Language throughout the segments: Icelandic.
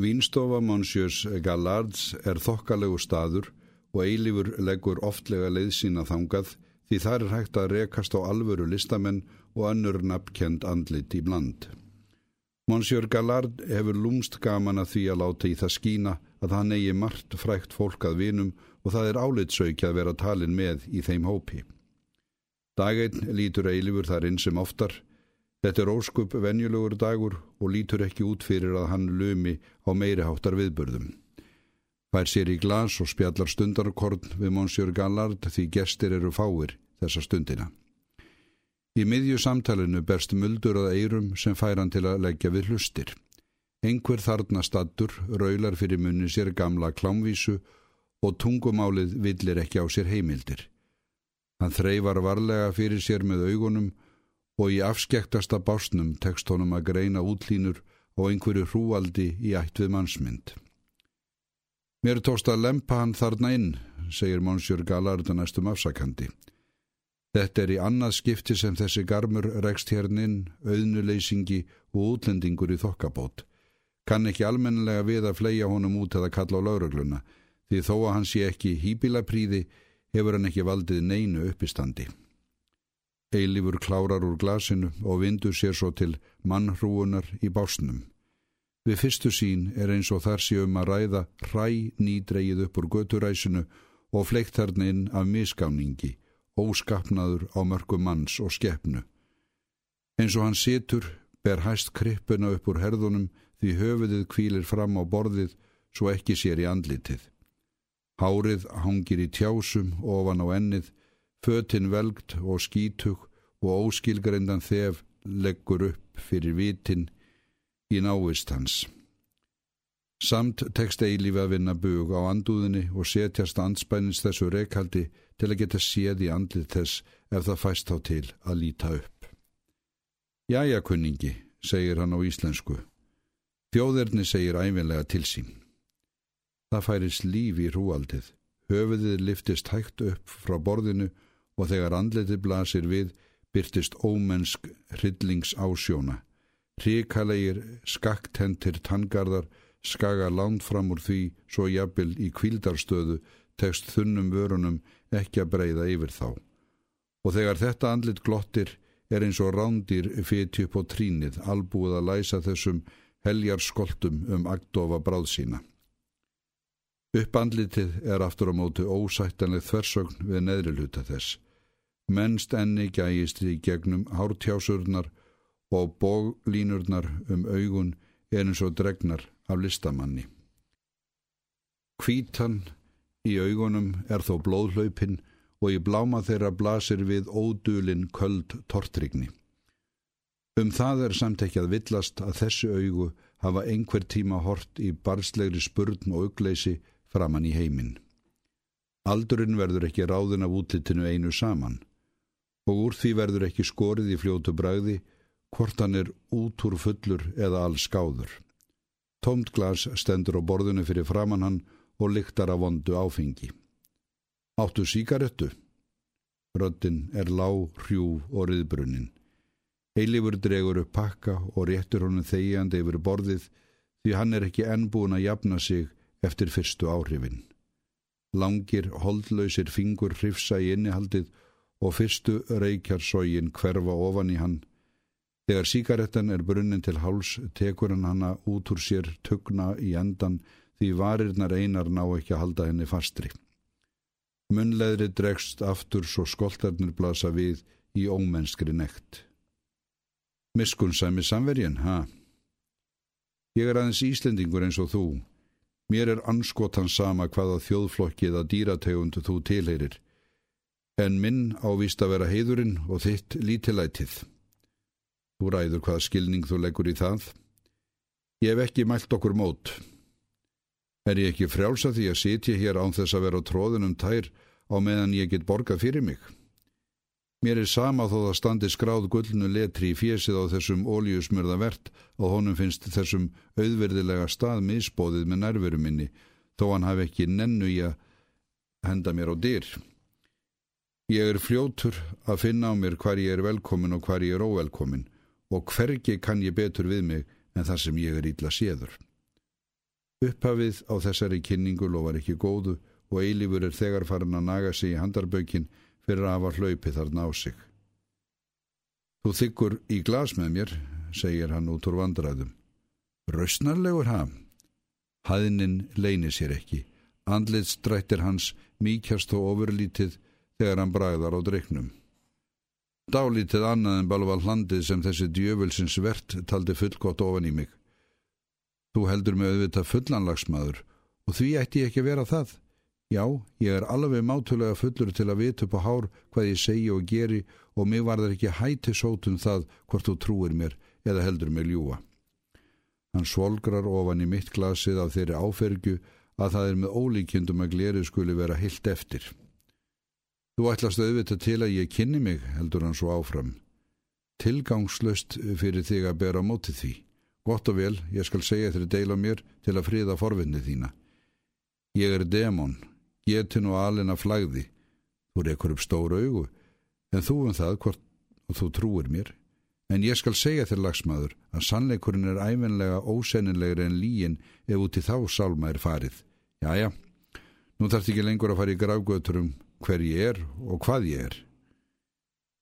Vínstofa Monsieurs Gallards er þokkalegu staður og eilifur leggur oftlega leið sína þangað því þar er hægt að rekast á alvöru listamenn og önnur nafnkend andlit í bland. Monsieur Gallard hefur lúmst gaman að því að láta í það skína að hann eigi margt frækt fólk að vinum og það er álitsauk að vera talin með í þeim hópi. Daginn lítur eilifur þar inn sem oftar. Þetta er óskup venjulegur dagur og lítur ekki út fyrir að hann lumi á meiriháttar viðbörðum. Fær sér í glas og spjallar stundarkorn við Monsieur Gallard því gestir eru fáir þessa stundina. Í miðju samtalenu berst muldur að eirum sem fær hann til að leggja við hlustir. Engver þarna stattur raular fyrir munni sér gamla klámvísu og tungumálið villir ekki á sér heimildir. Hann þreyvar varlega fyrir sér með augunum og í afskektasta básnum tekst honum að greina útlínur og einhverju hrúaldi í ætt við mannsmynd. Mér tókst að lempa hann þarna inn, segir Monsiur Galarda næstum afsakandi. Þetta er í annað skipti sem þessi garmur rekst hérninn, auðnuleysingi og útlendingur í þokkabót. Kann ekki almennilega við að fleia honum út eða kalla á laurugluna, því þó að hann sé ekki hýbilapríði hefur hann ekki valdið neinu uppistandi. Eilifur klárar úr glasinu og vindur sér svo til mannhrúunar í básnum. Við fyrstu sín er eins og þar séum að ræða hræ nýdreið upp úr göturæsinu og fleikt þarna inn af misgáningi óskapnaður á mörgu manns og skeppnu. Eins og hann situr, ber hæst krippuna upp úr herðunum því höfuðið kvílir fram á borðið svo ekki sér í andlitið. Hárið hangir í tjásum ofan á ennið, fötinn velgt og skítug og óskilgrendan þef leggur upp fyrir vitin í návist hans. Samt tekst eilífi að vinna bug á andúðinni og setjast anspænins þessu rekaldi til að geta séð í andlið þess ef það fæst þá til að líta upp. Jæja, kunningi, segir hann á íslensku. Þjóðerni segir æfinlega til sín. Það færis líf í hrúaldið. Höfuðið liftist hægt upp frá borðinu og þegar andletið blasir við byrtist ómennsk hryllings ásjóna. Ríkalegir skakktentir tangarðar skaga langt fram úr því svo jafnvel í kvildarstöðu tekst þunnum vörunum ekki að breyða yfir þá. Og þegar þetta andlit glottir er eins og rándir fyrt upp á trínið albúið að læsa þessum heljar skoltum um agdofa bráð sína. Uppandlitið er aftur á mótu ósættanleg þversögn við neðri luta þess. Mennst enni gægist í gegnum hártjásurnar og bóglínurnar um augun er eins og dregnar af listamanni. Kvítan Í augunum er þó blóðhlaupin og í bláma þeirra blasir við ódulin köld tortrygni. Um það er samt ekki að villast að þessu augu hafa einhver tíma hort í barslegri spurn og augleysi framann í heiminn. Aldurinn verður ekki ráðin af útlitinu einu saman og úr því verður ekki skorið í fljótu bræði hvort hann er út úr fullur eða alls skáður. Tómt glas stendur á borðinu fyrir framann hann og lyktar af vondu áfengi. Áttu síkarettu? Röddinn er lág, hrjú og riðbrunnin. Eilifur dregur upp pakka og réttur honum þegjandi yfir borðið því hann er ekki ennbúin að jafna sig eftir fyrstu áhrifin. Langir, holdlausir fingur hrifsa í innihaldið og fyrstu reykjarsógin hverfa ofan í hann. Þegar síkarettan er brunnin til háls tekur hann hanna út úr sér tugna í endan því varirnar einar ná ekki að halda henni fastri. Munleðri dregst aftur svo skoltarnir blasa við í ómennskri nekt. Miskunnsæmi samvergin, ha? Ég er aðeins Íslendingur eins og þú. Mér er anskotan sama hvaða þjóðflokkið að dýrategundu þú tilheyrir. En minn ávist að vera heiðurinn og þitt lítilætið. Þú ræður hvaða skilning þú leggur í það. Ég hef ekki mælt okkur mót. Er ég ekki frjálsa því að sitja hér án þess að vera á tróðunum tær á meðan ég get borgað fyrir mig? Mér er sama þó að standi skráð gullnu letri í fjesið á þessum óljusmörða verðt og honum finnst þessum auðverðilega stað misbóðið með nærveru minni þó hann hafi ekki nennu í að henda mér á dyr. Ég er fljótur að finna á mér hvar ég er velkomin og hvar ég er óvelkomin og hvergi kann ég betur við mig en það sem ég er ítla séður. Upphafið á þessari kynningu lofar ekki góðu og eilífur er þegar farin að naga sig í handarbökin fyrir að hafa hlaupið þarna á sig. Þú þykkur í glas með mér, segir hann út úr vandræðum. Rausnarlegur ham. Hæðnin leini sér ekki. Andlitstrættir hans mýkjast og ofurlítið þegar hann bræðar á dreiknum. Dálítið annað en balva hlandið sem þessi djöfulsins vert taldi fullgótt ofan í mig. Þú heldur mig auðvitað fullanlagsmaður og því ætti ég ekki vera það. Já, ég er alveg mátulega fullur til að vita upp á hár hvað ég segi og geri og mig var það ekki hætti sótum það hvort þú trúir mér eða heldur mig ljúa. Hann svolgrar ofan í mitt glasið af þeirri áfergju að það er með ólíkjendum að gleri skuli vera hilt eftir. Þú ætlast auðvitað til að ég kynni mig, heldur hann svo áfram. Tilgangslöst fyrir þig að bera mótið því. Gott og vel, ég skal segja þér deila mér til að friða forvinni þína. Ég er demon, getin og alina flagði. Þú rekur upp stóru augu, en þú um það hvort þú trúir mér. En ég skal segja þér lagsmaður að sannleikurinn er æfinlega ósennilegri en líin ef út í þá sálma er farið. Jæja, nú þarf ekki lengur að fara í grágötur um hver ég er og hvað ég er.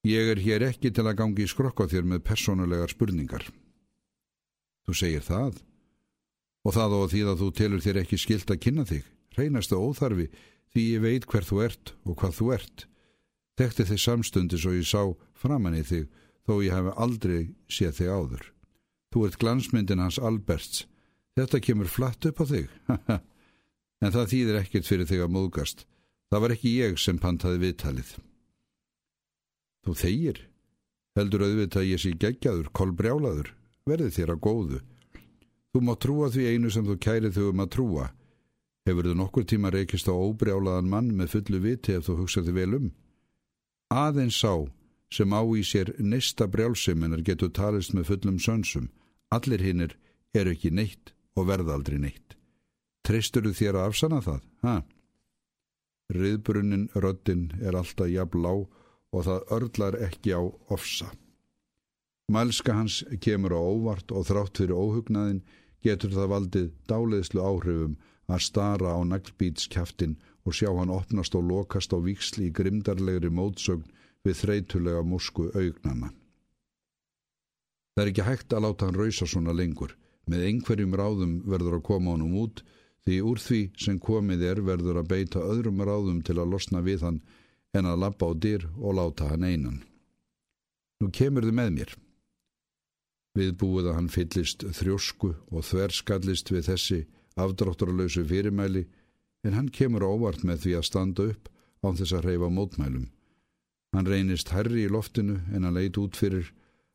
Ég er hér ekki til að gangi í skrokka þér með personulegar spurningar. Þú segir það og það og því að þú telur þér ekki skilt að kynna þig hreinasta óþarfi því ég veit hver þú ert og hvað þú ert. Þekkti þig samstundis og ég sá framann í þig þó ég hef aldrei séð þig áður. Þú ert glansmyndin hans Alberts. Þetta kemur flatt upp á þig. en það þýðir ekkert fyrir þig að móðgast. Það var ekki ég sem pantaði viðtalið. Þú þegir. Heldur auðvitað að ég sé geggjaður, kolbrjálaður. Verði þér að góðu. Þú má trúa því einu sem þú kærið þau um að trúa. Hefur þú nokkur tíma reykist á óbrjálaðan mann með fullu viti ef þú hugsaði vel um? Aðeins sá sem á í sér nesta brjálsiminar getur talist með fullum sönsum. Allir hinnir eru ekki neitt og verða aldrei neitt. Treystur þú þér að afsana það? Ha? Riðbrunnin röddinn er alltaf jafn lág og það örlar ekki á ofsa. Mælska hans kemur á óvart og þrátt fyrir óhugnaðin getur það valdið dáleðslu áhrifum að stara á naglbítskjaftin og sjá hann opnast og lokast á víksli í grimdarlegri mótsögn við þreytulega músku augnana. Það er ekki hægt að láta hann rausa svona lengur. Með einhverjum ráðum verður að koma honum út því úr því sem komið er verður að beita öðrum ráðum til að losna við hann en að lappa á dyr og láta hann einan. Nú kemur þið með mér. Viðbúið að hann fyllist þrjósku og þverskallist við þessi afdrátturlausu fyrirmæli en hann kemur óvart með því að standa upp án þess að reyfa mótmælum. Hann reynist herri í loftinu en hann leit út fyrir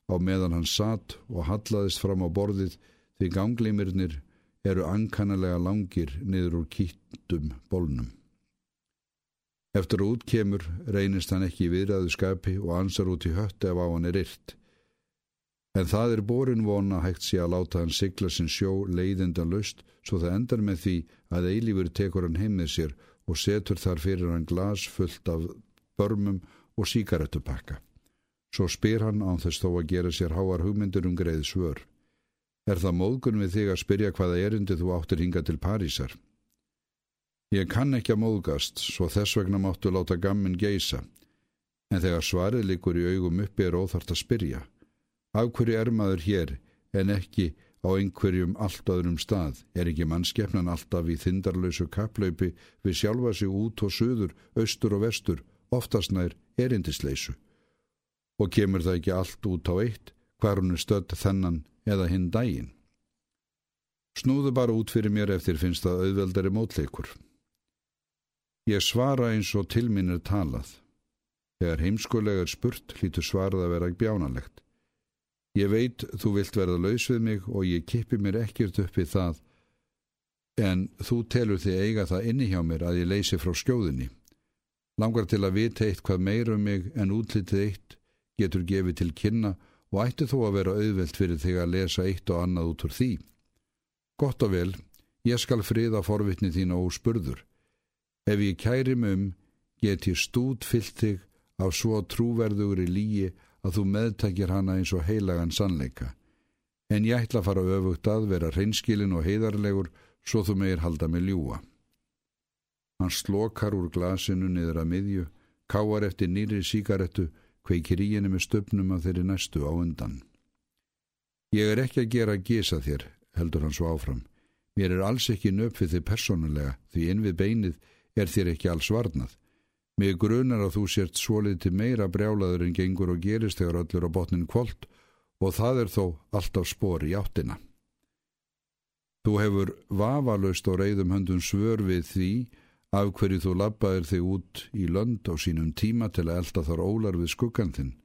á meðan hann satt og hallaðist fram á borðið því ganglimirnir eru ankanalega langir niður úr kýttum bólnum. Eftir út kemur reynist hann ekki í viðræðu skapi og ansar út í hött ef á hann er yrt. En það er borin vona hægt sé að láta hann sigla sin sjó leiðindan löst svo það endar með því að eilífur tekur hann heim með sér og setur þar fyrir hann glas fullt af börmum og síkaretupakka. Svo spyr hann án þess þó að gera sér háar hugmyndur um greið svör. Er það móðgun við þig að spyrja hvaða erindi þú áttur hinga til Parísar? Ég kann ekki að móðgast, svo þess vegna máttu láta gammin geisa, en þegar svarið likur í augum uppi er óþart að spyrja. Af hverju er maður hér en ekki á einhverjum allt öðrum stað? Er ekki mannskeppnan alltaf í þindarlausu kaplaupi við sjálfa sig út og söður, austur og vestur, oftast nær erindisleisu? Og kemur það ekki allt út á eitt, hvar hún er stödd þennan eða hinn dægin? Snúðu bara út fyrir mér eftir finnst það auðveldari mótleikur. Ég svara eins og til minn er talað. Þegar heimskulegar spurt hlýtu svarað að vera bjánalegt. Ég veit þú vilt verða laus við mig og ég kippi mér ekkert upp við það en þú telur þig eiga það inni hjá mér að ég leysi frá skjóðinni. Langar til að vita eitt hvað meira um mig en útlitið eitt getur gefið til kynna og ætti þú að vera auðvelt fyrir þig að lesa eitt og annað út úr því. Gott og vel, ég skal friða forvitni þína og spurður. Ef ég kæri mig um, get ég stút fyllt þig af svo trúverðugri líi að þú meðtækir hana eins og heilagan sannleika. En ég ætla að fara öfugt að vera hreinskilin og heiðarlegur svo þú meir halda mig ljúa. Hann slokar úr glasinu niður að miðju, káar eftir nýri síkaretu, kveikir í henni með stöpnum af þeirri næstu á undan. Ég er ekki að gera að gesa þér, heldur hann svo áfram. Mér er alls ekki nöpfið þig personulega, því inn við beinið er þér ekki alls varnað. Mér grunar að þú sért svolítið meira brjálaður en gengur og gerist þegar öllur á botnin kvöld og það er þó alltaf spór í áttina. Þú hefur vafalaust og reyðum höndum svör við því af hverju þú labbaðir þig út í lönd á sínum tíma til að elda þar ólar við skuggan þinn.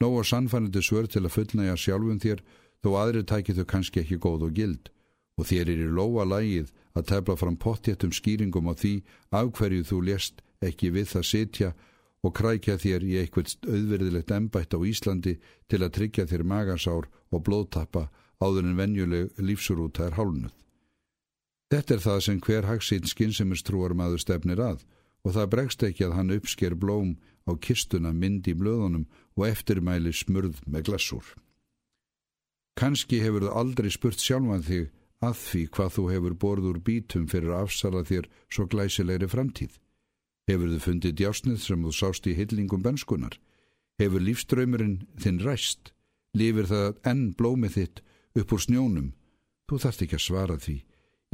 Nó og sannfænandi svör til að fullnæja sjálfum þér þó aðri tækir þau kannski ekki góð og gild og þér er í lóa lægið að tefla fram pottjættum skýringum á því af hverju þú lést ekki við það sitja og krækja þér í eitthvað auðverðilegt embætt á Íslandi til að tryggja þér magasár og blóðtappa áður en venjuleg lífsurúta er hálnuð. Þetta er það sem hver hagsinn skynsemistrúar maður stefnir að og það bregst ekki að hann uppsker blóm á kistuna mynd í blöðunum og eftirmæli smurð með glassúr. Kanski hefur þú aldrei spurt sjálfan þig að því hvað þú hefur borður bítum fyrir að afsala þér svo glæsilegri framtíð. Hefur þið fundið djásnið sem þú sást í hillingum benskunar? Hefur lífströymurinn þinn ræst? Lifir það enn blómið þitt upp úr snjónum? Þú þarft ekki að svara því.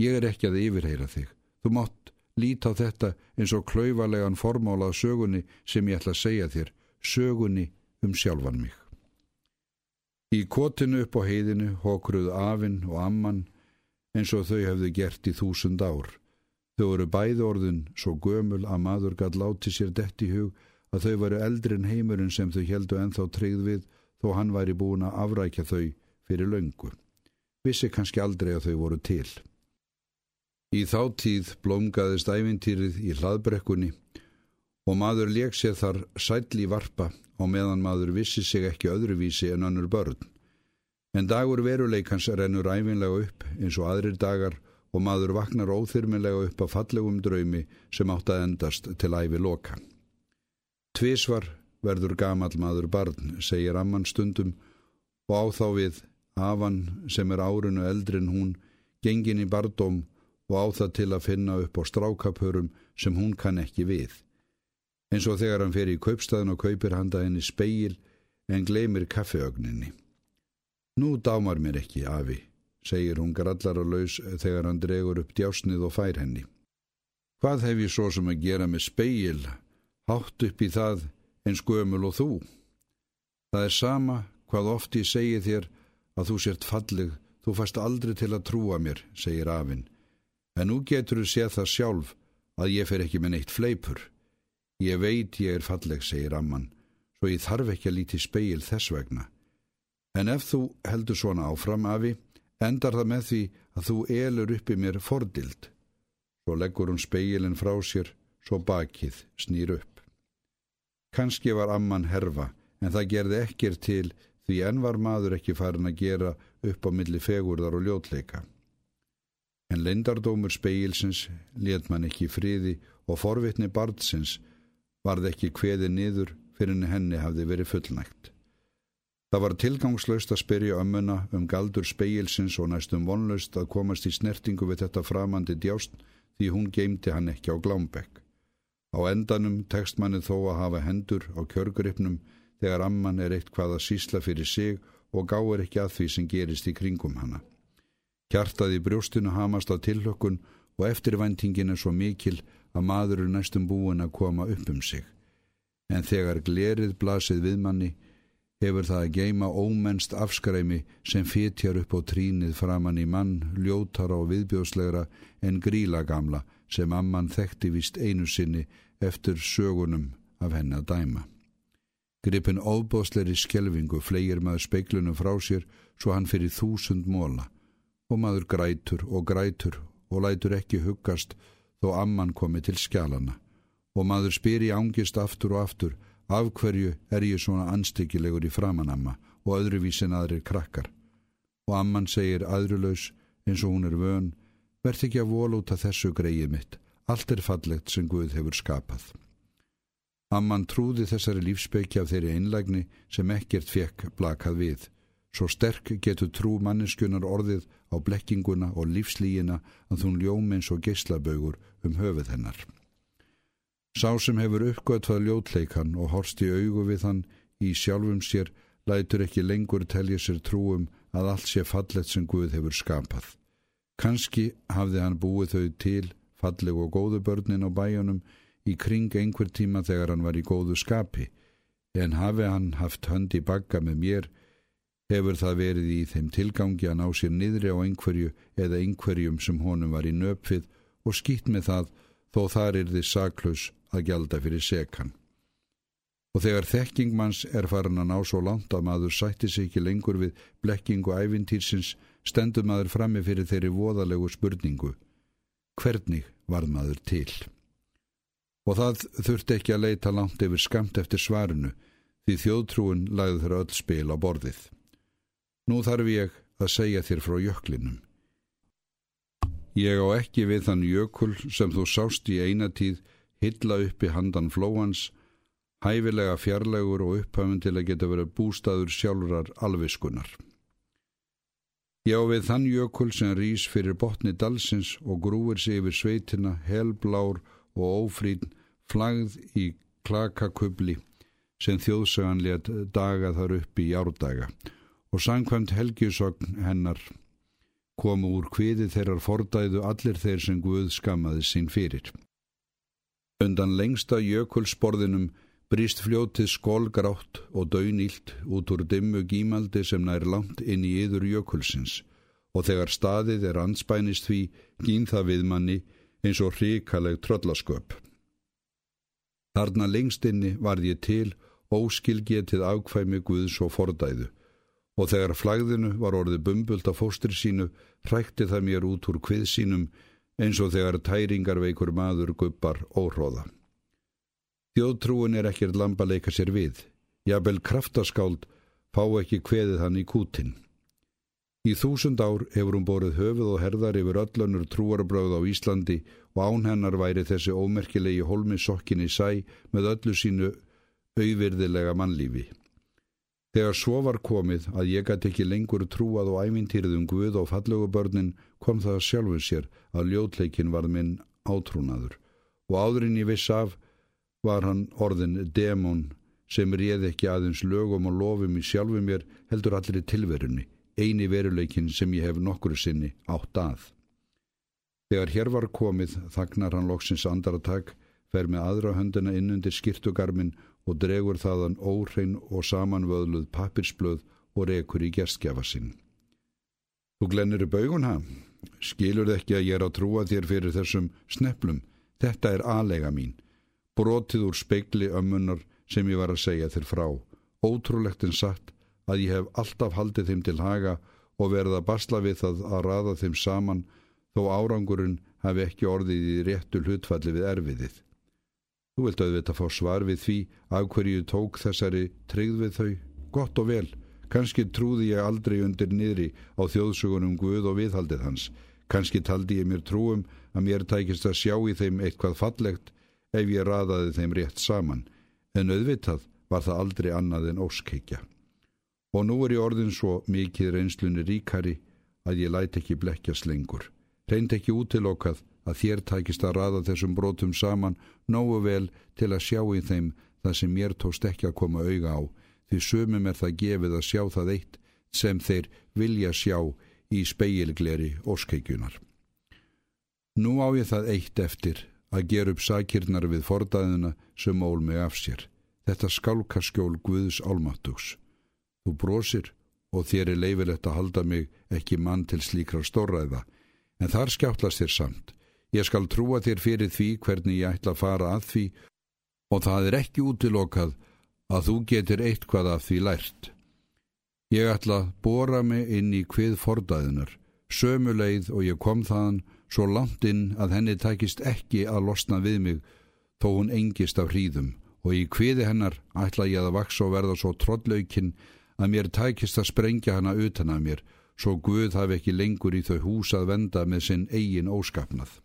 Ég er ekki að yfirheyra þig. Þú mátt líta á þetta eins og klauvarlegan formála á sögunni sem ég ætla að segja þér. Sögunni um sjálfan mig. Í kotinu upp á heiðinu hókruð afinn og amman eins og þau hefðu gert í þúsund ár. Þau voru bæði orðin svo gömul að maður gætt láti sér dett í hug að þau varu eldri en heimurinn sem þau heldu enþá tryggð við þó hann væri búin að afrækja þau fyrir löngu. Vissi kannski aldrei að þau voru til. Í þá tíð blómgaðist ævintýrið í hlaðbrekkunni og maður leik sér þar sætli varpa og meðan maður vissi sig ekki öðruvísi en önnur börn. En dagur veruleikans rennur æfinlega upp eins og aðrir dagar og maður vaknar óþyrmilega upp á fallegum draumi sem átt að endast til æfi loka. Tvísvar verður gamal maður barn, segir amman stundum og á þá við afan sem er árinu eldri en hún, gengin í bardóm og á það til að finna upp á strákapörum sem hún kann ekki við. Eins og þegar hann fer í kaupstaðin og kaupir handa henni speil en gleymir kaffeögninni. Nú dámar mér ekki, afi, segir hún grallar og laus þegar hann dregur upp djásnið og fær henni. Hvað hef ég svo sem að gera með speil, hátt upp í það eins gömul og þú? Það er sama hvað oft ég segi þér að þú sért falleg, þú fast aldrei til að trúa mér, segir afinn. En nú getur þú séð það sjálf að ég fer ekki með neitt fleipur. Ég veit ég er falleg, segir amman, svo ég þarf ekki að líti speil þess vegna. En ef þú heldur svona áfram, afi, endar það með því að þú elur uppi mér fordild. Svo leggur hún speilin frá sér, svo bakið snýr upp. Kanski var amman herfa, en það gerði ekkir til því enn var maður ekki farin að gera upp á milli fegurðar og ljótleika. En leindardómur speilsins let man ekki friði og forvitni barnsins varð ekki hveði niður fyrir henni hafði verið fullnægt. Það var tilgangslaust að spyrja ömmuna um galdur speilsins og næstum vonlaust að komast í snertingu við þetta framandi djást því hún geymdi hann ekki á glámbekk. Á endanum tekst manni þó að hafa hendur á kjörgripnum þegar amman er eitt hvað að sísla fyrir sig og gáir ekki að því sem gerist í kringum hana. Kjartaði brjóstinu hamast á tillökkun og eftirvæntingin er svo mikil að maður er næstum búin að koma upp um sig. En þegar glerið blasið við manni hefur það að geima ómennst afskræmi sem fétjar upp á trínið framann í mann, ljótara og viðbjóðslegra en gríla gamla sem amman þekkti vist einu sinni eftir sögunum af henni að dæma. Gripin óbóðsleiri skjelvingu flegir maður speiklunum frá sér svo hann fyrir þúsund móla og maður grætur og grætur og lætur ekki huggast þó amman komi til skjálana og maður spyr í ángist aftur og aftur Af hverju er ég svona anstíkilegur í framanamma og öðruvísin aðrir krakkar? Og amman segir aðrulaus eins og hún er vön, verð ekki að vol út af þessu greið mitt, allt er fallegt sem Guð hefur skapað. Amman trúði þessari lífspeiki af þeirri einlægni sem ekkert fekk blakað við. Svo sterk getur trú manneskunar orðið á blekkinguna og lífslígina að hún ljóm eins og geyslabögur um höfuð hennar. Sá sem hefur uppgötvað ljótleikan og horst í augu við hann í sjálfum sér lætur ekki lengur telja sér trúum að allt sé fallet sem Guð hefur skapað. Kanski hafði hann búið þau til falleg og góðu börnin á bæjunum í kring einhver tíma þegar hann var í góðu skapi, en hafi hann haft hönd í bagga með mér, hefur það verið í þeim tilgangi að ná sér niðri á einhverju eða einhverjum sem honum var í nöpfið og skýtt með það þó þar er þið saklaus að gjalda fyrir sekan. Og þegar þekkingmanns er farin að ná svo langt að maður sætti sig ekki lengur við blekkingu ævintýrsins, stendur maður frammi fyrir þeirri voðalegu spurningu. Hvernig var maður til? Og það þurfti ekki að leita langt yfir skamt eftir svarinu, því þjóðtrúin lagði þeirra öll spil á borðið. Nú þarf ég að segja þér frá jöklinum. Ég á ekki við þann jökul sem þú sást í einatíð hilla uppi handan flóans hæfilega fjarlægur og upphafun til að geta verið bústaður sjálfurar alviskunar. Já við þann jökul sem rýs fyrir botni dalsins og grúir sig yfir sveitina, helblár og ófrín, flagð í klakakubli sem þjóðsagan let daga þar upp í járdaga og sangkvæmt helgjusogn hennar komu úr kviði þeirrar fordæðu allir þeir sem Guð skamaði sín fyrir. Undan lengsta jökulsporðinum brýst fljótið skólgrátt og döynýlt út úr dimmu gímaldi sem nær langt inn í yður jökulsins og þegar staðið er anspænist því gín það við manni eins og hrikaleg tröllasköp. Þarna lengst inni varð ég til óskilgetið ákvæmi Guðs og fordæðu og þegar flagðinu var orðið bumbult af fóstri sínu hrækti það mér út úr hvið sínum eins og þegar tæringar veikur maður guppar óhróða. Þjóðtrúin er ekkert lamba leika sér við. Jafnvel kraftaskáld fá ekki kveðið hann í kútin. Í þúsund ár hefur hún borið höfuð og herðar yfir öllunur trúarbröð á Íslandi og án hennar væri þessi ómerkilegi holmi sokkinni sæ með öllu sínu auðvirðilega mannlífi. Þegar svo var komið að ég gæti ekki lengur trúað og ævintýrðum Guð og fallögubörnin kom það sjálfur sér að ljótleikin var minn átrúnaður og áðurinn ég viss af var hann orðin demon sem réð ekki aðeins lögum og lofum í sjálfu mér heldur allir í tilverunni, eini veruleikin sem ég hef nokkru sinni átt að. Þegar hér var komið þagnar hann loksins andaratak, fer með aðra höndina inn undir skirtugarmin og dregur þaðan óhrein og samanvöðluð pappirsblöð og rekur í gerstgjafa sinn. Þú glennir í baugun hann, skilur ekki að ég er að trúa þér fyrir þessum sneplum, þetta er aðlega mín brotið úr speikli ömmunar sem ég var að segja þér frá. Ótrúlegt en satt að ég hef alltaf haldið þeim til haga og verið að basla við það að raða þeim saman þó árangurinn hafi ekki orðið í réttu hlutfalli við erfiðið. Þú vilt auðvitað fá svar við því af hverju tók þessari tryggð við þau. Gott og vel, kannski trúði ég aldrei undir niðri á þjóðsugunum Guð og viðhaldið hans. Kannski taldi ég mér trúum að mér tækist að sjá í þeim eitthvað fallegt ef ég raðaði þeim rétt saman, en auðvitað var það aldrei annað en óskheikja. Og nú er ég orðin svo mikið reynslunni ríkari að ég læt ekki blekkjast lengur. Reynd ekki útilokað að þér tækist að raða þessum brotum saman nógu vel til að sjá í þeim það sem mér tóst ekki að koma auga á, því sömum er það gefið að sjá það eitt sem þeir vilja sjá í speilgleri óskeikjunar. Nú á ég það eitt eftir að gera upp sakirnar við fordaðina sem ól mig af sér. Þetta skálkaskjól Guðs álmattugs. Þú brosir og þér er leifilegt að halda mig ekki mann til slíkra stórræða, en þar skjáttlast þér samt. Ég skal trúa þér fyrir því hvernig ég ætla að fara að því og það er ekki útilokað að þú getur eitthvað af því lært. Ég ætla að bóra mig inn í hvið fordaðinar, sömu leið og ég kom þaðan svo langt inn að henni tækist ekki að losna við mig þó hún engist af hríðum og í kviði hennar ætla ég að vaksa og verða svo trodlaukinn að mér tækist að sprengja hana utan að mér svo Guð hafi ekki lengur í þau hús að venda með sinn eigin óskapnað.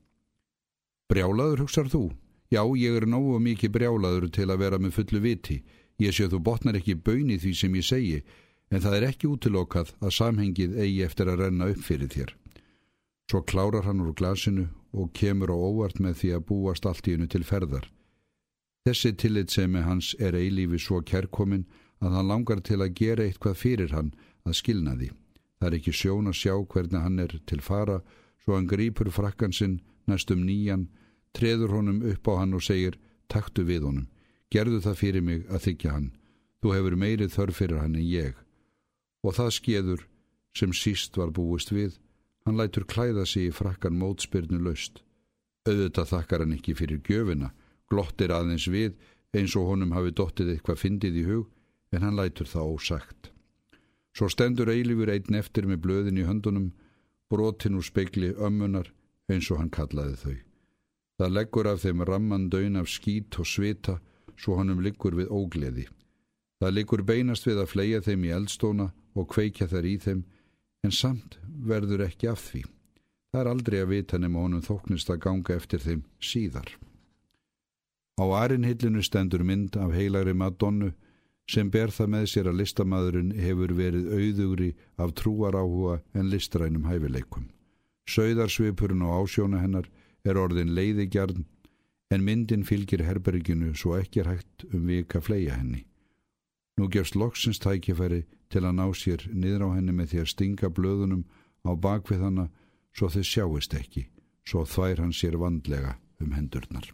Brjálaður hugsar þú? Já, ég er nógu mikið brjálaður til að vera með fullu viti. Ég sé þú botnar ekki böni því sem ég segi, en það er ekki útilokað að samhengið eigi eftir að renna upp fyrir þér. Svo klárar hann úr glasinu og kemur á óvart með því að búast allt í hennu til ferðar. Þessi tillitsemi hans er eilífi svo kærkomin að hann langar til að gera eitthvað fyrir hann að skilna því. Það er ekki sjón að sjá hvernig hann er til fara svo hann grýpur frakkansinn næstum nýjan, treður honum upp á hann og segir taktu við honum, gerðu það fyrir mig að þykja hann, þú hefur meirið þörf fyrir hann en ég. Og það skeður sem síst var búist við, hann lætur klæða sig í frakkan mótspyrnu löst. Auðvitað þakkar hann ekki fyrir gjöfina, glottir aðeins við eins og honum hafi dottið eitthvað fyndið í hug, en hann lætur það ósagt. Svo stendur eilifur einn eftir með blöðin í höndunum, brotin úr speikli ömmunar eins og hann kallaði þau. Það leggur af þeim ramman döin af skít og svita svo hannum liggur við ógleði. Það liggur beinast við að fleia þeim í eldstóna og kveikja þær í þeim en samt verður ekki af því. Það er aldrei að vita nema honum þóknist að ganga eftir þeim síðar. Á arinhillinu stendur mynd af heilagri Madonnu sem ber það með sér að listamæðurinn hefur verið auðugri af trúaráhuga en listrænum hæfileikum. Sauðarsvipurinn og ásjóna hennar er orðin leiðigjarn en myndin fylgir herberginu svo ekki er hægt um vika fleia henni. Nú gefst loksins tækifæri til að ná sér niður á henni með því að stinga blöðunum á bakvið hana svo þau sjáist ekki, svo þvær hann sér vandlega um hendurnar.